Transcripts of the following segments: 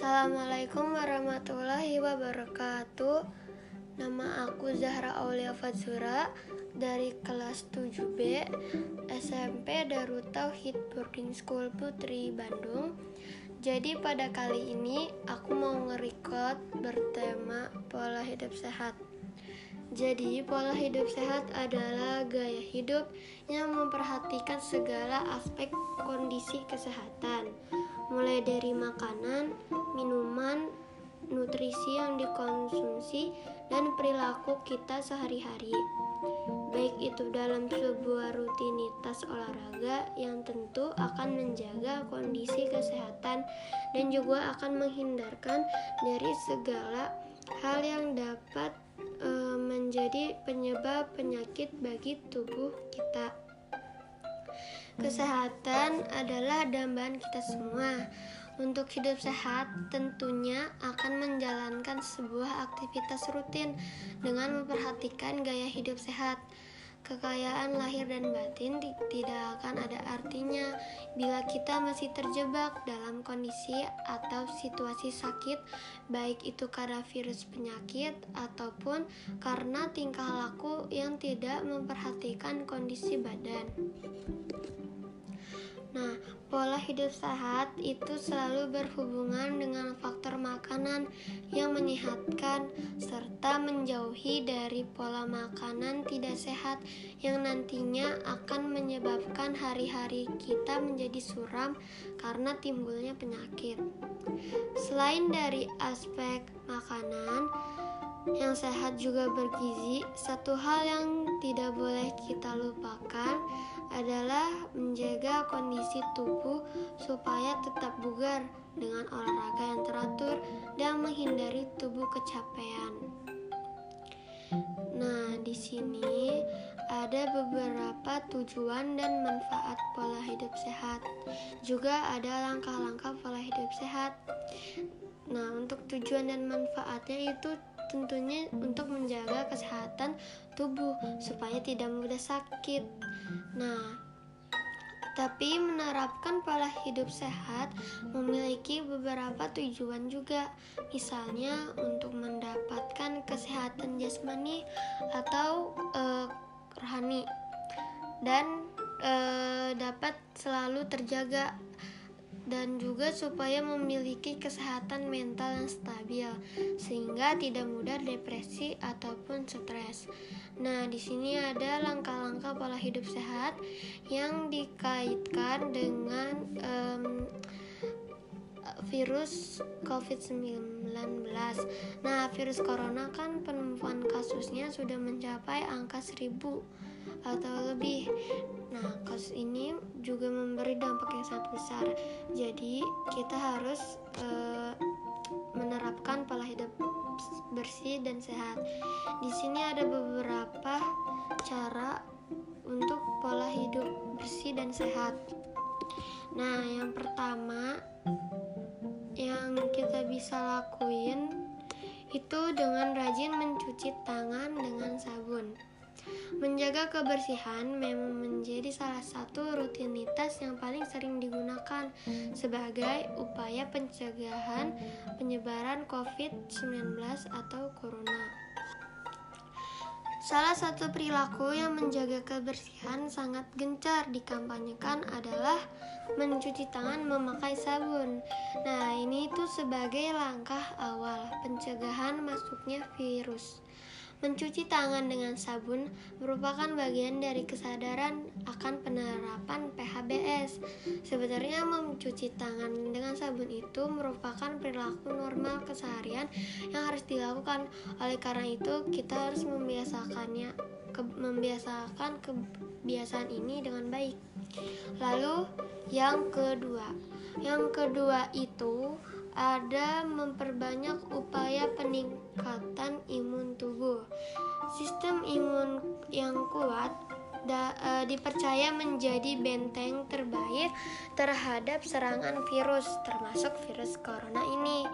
Assalamualaikum warahmatullahi wabarakatuh. Nama aku Zahra Aulia Fazura dari kelas 7B SMP Darut Tauhid Boarding School Putri Bandung. Jadi pada kali ini aku mau nge-record bertema pola hidup sehat. Jadi, pola hidup sehat adalah gaya hidup yang memperhatikan segala aspek kondisi kesehatan, mulai dari makanan, minuman, nutrisi yang dikonsumsi, dan perilaku kita sehari-hari. Baik itu dalam sebuah rutinitas olahraga yang tentu akan menjaga kondisi kesehatan dan juga akan menghindarkan dari segala hal yang dapat e, menjadi penyebab penyakit bagi tubuh kita. Kesehatan adalah dambaan kita semua. Untuk hidup sehat, tentunya akan menjalankan sebuah aktivitas rutin dengan memperhatikan gaya hidup sehat. Kekayaan lahir dan batin tidak akan ada artinya bila kita masih terjebak dalam kondisi atau situasi sakit, baik itu karena virus penyakit ataupun karena tingkah laku yang tidak memperhatikan kondisi badan. Nah, pola hidup sehat itu selalu berhubungan dengan faktor makanan yang menyehatkan serta menjauhi dari pola makanan tidak sehat yang nantinya akan menyebabkan hari-hari kita menjadi suram karena timbulnya penyakit. Selain dari aspek makanan, yang sehat juga bergizi. Satu hal yang tidak boleh kita lupakan adalah menjaga kondisi tubuh supaya tetap bugar dengan olahraga yang teratur dan menghindari tubuh kecapean. Nah, di sini ada beberapa tujuan dan manfaat pola hidup sehat. Juga ada langkah-langkah pola hidup sehat. Nah, untuk tujuan dan manfaatnya itu tentunya untuk menjaga kesehatan tubuh supaya tidak mudah sakit. Nah, tapi menerapkan pola hidup sehat memiliki beberapa tujuan juga. Misalnya untuk mendapatkan kesehatan jasmani atau uh, rohani dan uh, dapat selalu terjaga dan juga supaya memiliki kesehatan mental yang stabil sehingga tidak mudah depresi ataupun stres. Nah, di sini ada langkah-langkah pola hidup sehat yang dikaitkan dengan um, virus COVID-19. Nah, virus corona kan penemuan kasusnya sudah mencapai angka 1000 atau lebih. Nah, kasus ini juga memberi dampak yang sangat besar. Jadi, kita harus uh, menerapkan pola hidup bersih dan sehat. Di sini ada beberapa cara untuk pola hidup bersih dan sehat. Nah, yang pertama yang kita bisa lakuin itu dengan rajin mencuci tangan dengan sabun. Menjaga kebersihan memang menjadi salah satu rutinitas yang paling sering digunakan sebagai upaya pencegahan penyebaran COVID-19 atau corona. Salah satu perilaku yang menjaga kebersihan sangat gencar dikampanyekan adalah mencuci tangan memakai sabun. Nah, ini itu sebagai langkah awal pencegahan masuknya virus. Mencuci tangan dengan sabun merupakan bagian dari kesadaran akan penerapan PHBS. Sebenarnya mencuci tangan dengan sabun itu merupakan perilaku normal keseharian yang harus dilakukan. Oleh karena itu, kita harus membiasakannya ke, membiasakan kebiasaan ini dengan baik. Lalu yang kedua, yang kedua itu ada memperbanyak upaya peningkatan imun tubuh. Sistem imun yang kuat da, uh, dipercaya menjadi benteng terbaik terhadap serangan virus, termasuk virus corona ini.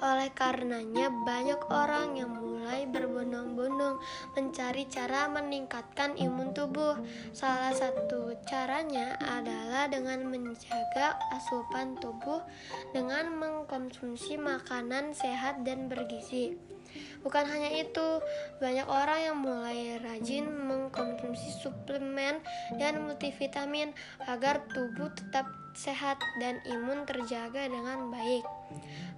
Oleh karenanya, banyak orang yang mulai berbondong-bondong mencari cara meningkatkan imun tubuh. Salah satu caranya adalah dengan menjaga asupan tubuh dengan mengkonsumsi makanan sehat dan bergizi. Bukan hanya itu, banyak orang yang mulai rajin mengkonsumsi suplemen dan multivitamin agar tubuh tetap sehat dan imun terjaga dengan baik.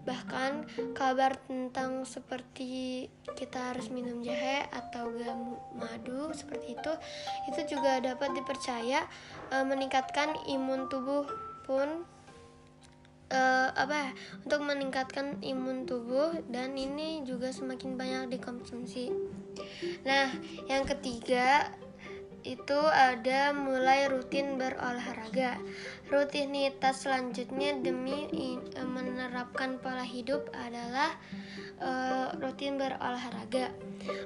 Bahkan kabar tentang seperti kita harus minum jahe atau gamu madu seperti itu itu juga dapat dipercaya e, meningkatkan imun tubuh pun e, apa ya, untuk meningkatkan imun tubuh dan ini juga semakin banyak dikonsumsi. Nah, yang ketiga itu ada mulai rutin berolahraga. Rutinitas selanjutnya demi menerapkan pola hidup adalah uh, rutin berolahraga.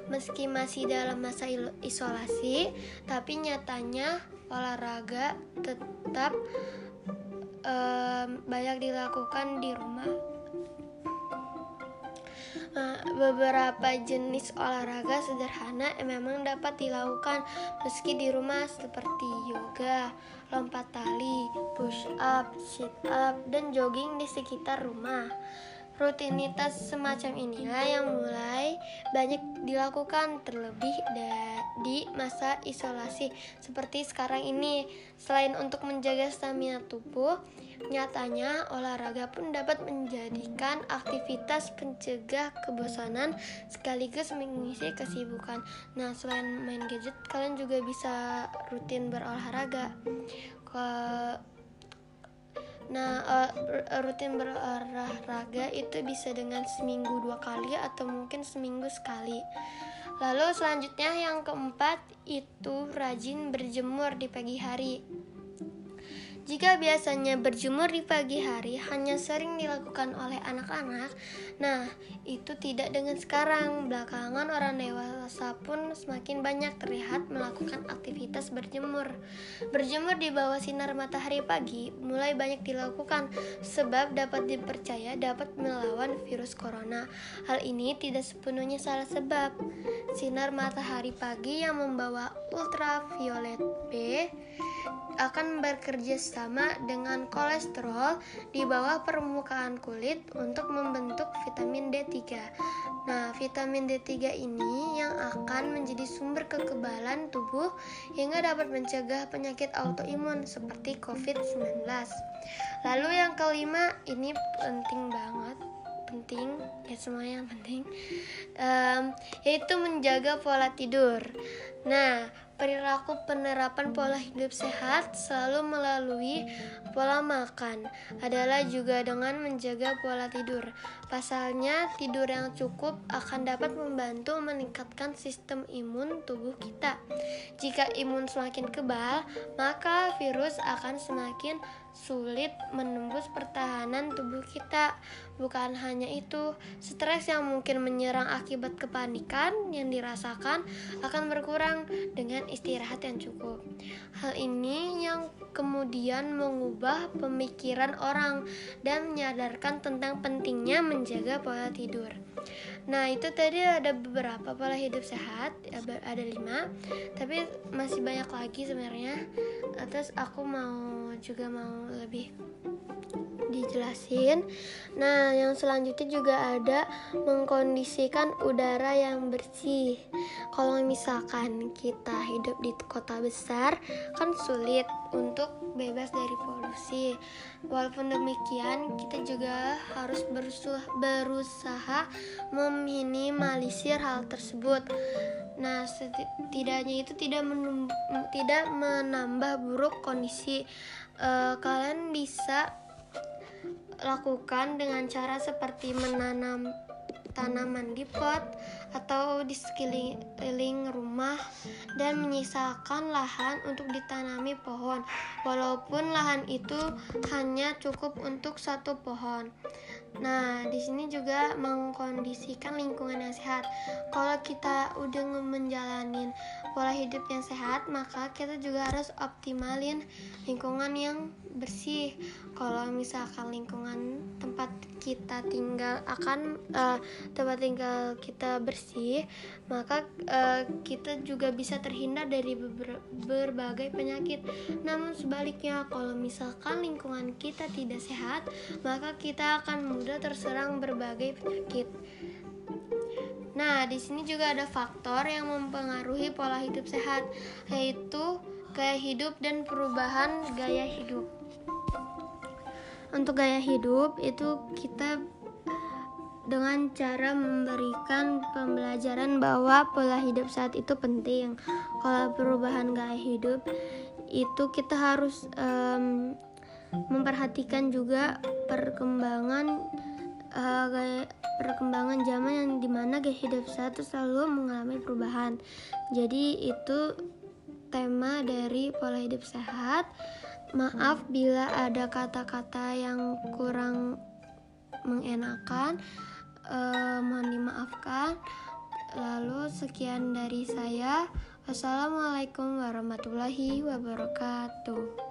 Meski masih dalam masa isolasi, tapi nyatanya olahraga tetap uh, banyak dilakukan di rumah Eh, beberapa jenis olahraga sederhana memang dapat dilakukan meski di rumah seperti yoga, lompat tali, push up, sit up, dan jogging di sekitar rumah. Rutinitas semacam inilah yang mulai banyak dilakukan terlebih di masa isolasi seperti sekarang ini. Selain untuk menjaga stamina tubuh, nyatanya olahraga pun dapat menjadikan aktivitas pencegah kebosanan sekaligus mengisi kesibukan. Nah, selain main gadget, kalian juga bisa rutin berolahraga. Ke Nah, uh, rutin berolahraga itu bisa dengan seminggu dua kali atau mungkin seminggu sekali. Lalu selanjutnya yang keempat itu rajin berjemur di pagi hari. Jika biasanya berjemur di pagi hari hanya sering dilakukan oleh anak-anak, nah itu tidak dengan sekarang. Belakangan orang dewasa pun semakin banyak terlihat melakukan aktivitas berjemur. Berjemur di bawah sinar matahari pagi mulai banyak dilakukan sebab dapat dipercaya dapat melawan virus corona. Hal ini tidak sepenuhnya salah sebab sinar matahari pagi yang membawa ultraviolet B akan bekerja sama dengan kolesterol di bawah permukaan kulit untuk membentuk vitamin D3. Nah, vitamin D3 ini yang akan menjadi sumber kekebalan tubuh hingga dapat mencegah penyakit autoimun seperti COVID-19. Lalu yang kelima, ini penting banget penting ya semuanya yang penting um, yaitu menjaga pola tidur nah perilaku penerapan pola hidup sehat selalu melalui pola makan adalah juga dengan menjaga pola tidur. Pasalnya, tidur yang cukup akan dapat membantu meningkatkan sistem imun tubuh kita. Jika imun semakin kebal, maka virus akan semakin sulit menembus pertahanan tubuh kita. Bukan hanya itu, stres yang mungkin menyerang akibat kepanikan yang dirasakan akan berkurang dengan istirahat yang cukup. Hal ini yang kemudian mengubah pemikiran orang dan menyadarkan tentang pentingnya menjaga pola tidur. Nah itu tadi ada beberapa pola hidup sehat, ada lima, tapi masih banyak lagi sebenarnya. Terus aku mau juga mau lebih dijelasin. Nah, yang selanjutnya juga ada mengkondisikan udara yang bersih. Kalau misalkan kita hidup di kota besar, kan sulit untuk bebas dari polusi. Walaupun demikian, kita juga harus berusaha, meminimalisir hal tersebut. Nah, setidaknya itu tidak tidak menambah buruk kondisi. Uh, kalian bisa lakukan dengan cara seperti menanam tanaman di pot atau di sekeliling rumah dan menyisakan lahan untuk ditanami pohon. Walaupun lahan itu hanya cukup untuk satu pohon Nah, di sini juga mengkondisikan lingkungan yang sehat. Kalau kita udah menjalanin pola hidup yang sehat, maka kita juga harus optimalin lingkungan yang bersih. Kalau misalkan lingkungan tempat kita tinggal akan uh, tempat tinggal kita bersih, maka uh, kita juga bisa terhindar dari ber berbagai penyakit. Namun sebaliknya, kalau misalkan lingkungan kita tidak sehat, maka kita akan terserang berbagai penyakit. Nah, di sini juga ada faktor yang mempengaruhi pola hidup sehat, yaitu gaya hidup dan perubahan gaya hidup. Untuk gaya hidup itu kita dengan cara memberikan pembelajaran bahwa pola hidup saat itu penting. Kalau perubahan gaya hidup itu kita harus um, memperhatikan juga perkembangan uh, perkembangan zaman yang di mana gaya hidup saya itu selalu mengalami perubahan. Jadi itu tema dari pola hidup sehat. Maaf bila ada kata-kata yang kurang mengenakan, uh, mohon dimaafkan. Lalu sekian dari saya. Wassalamualaikum warahmatullahi wabarakatuh.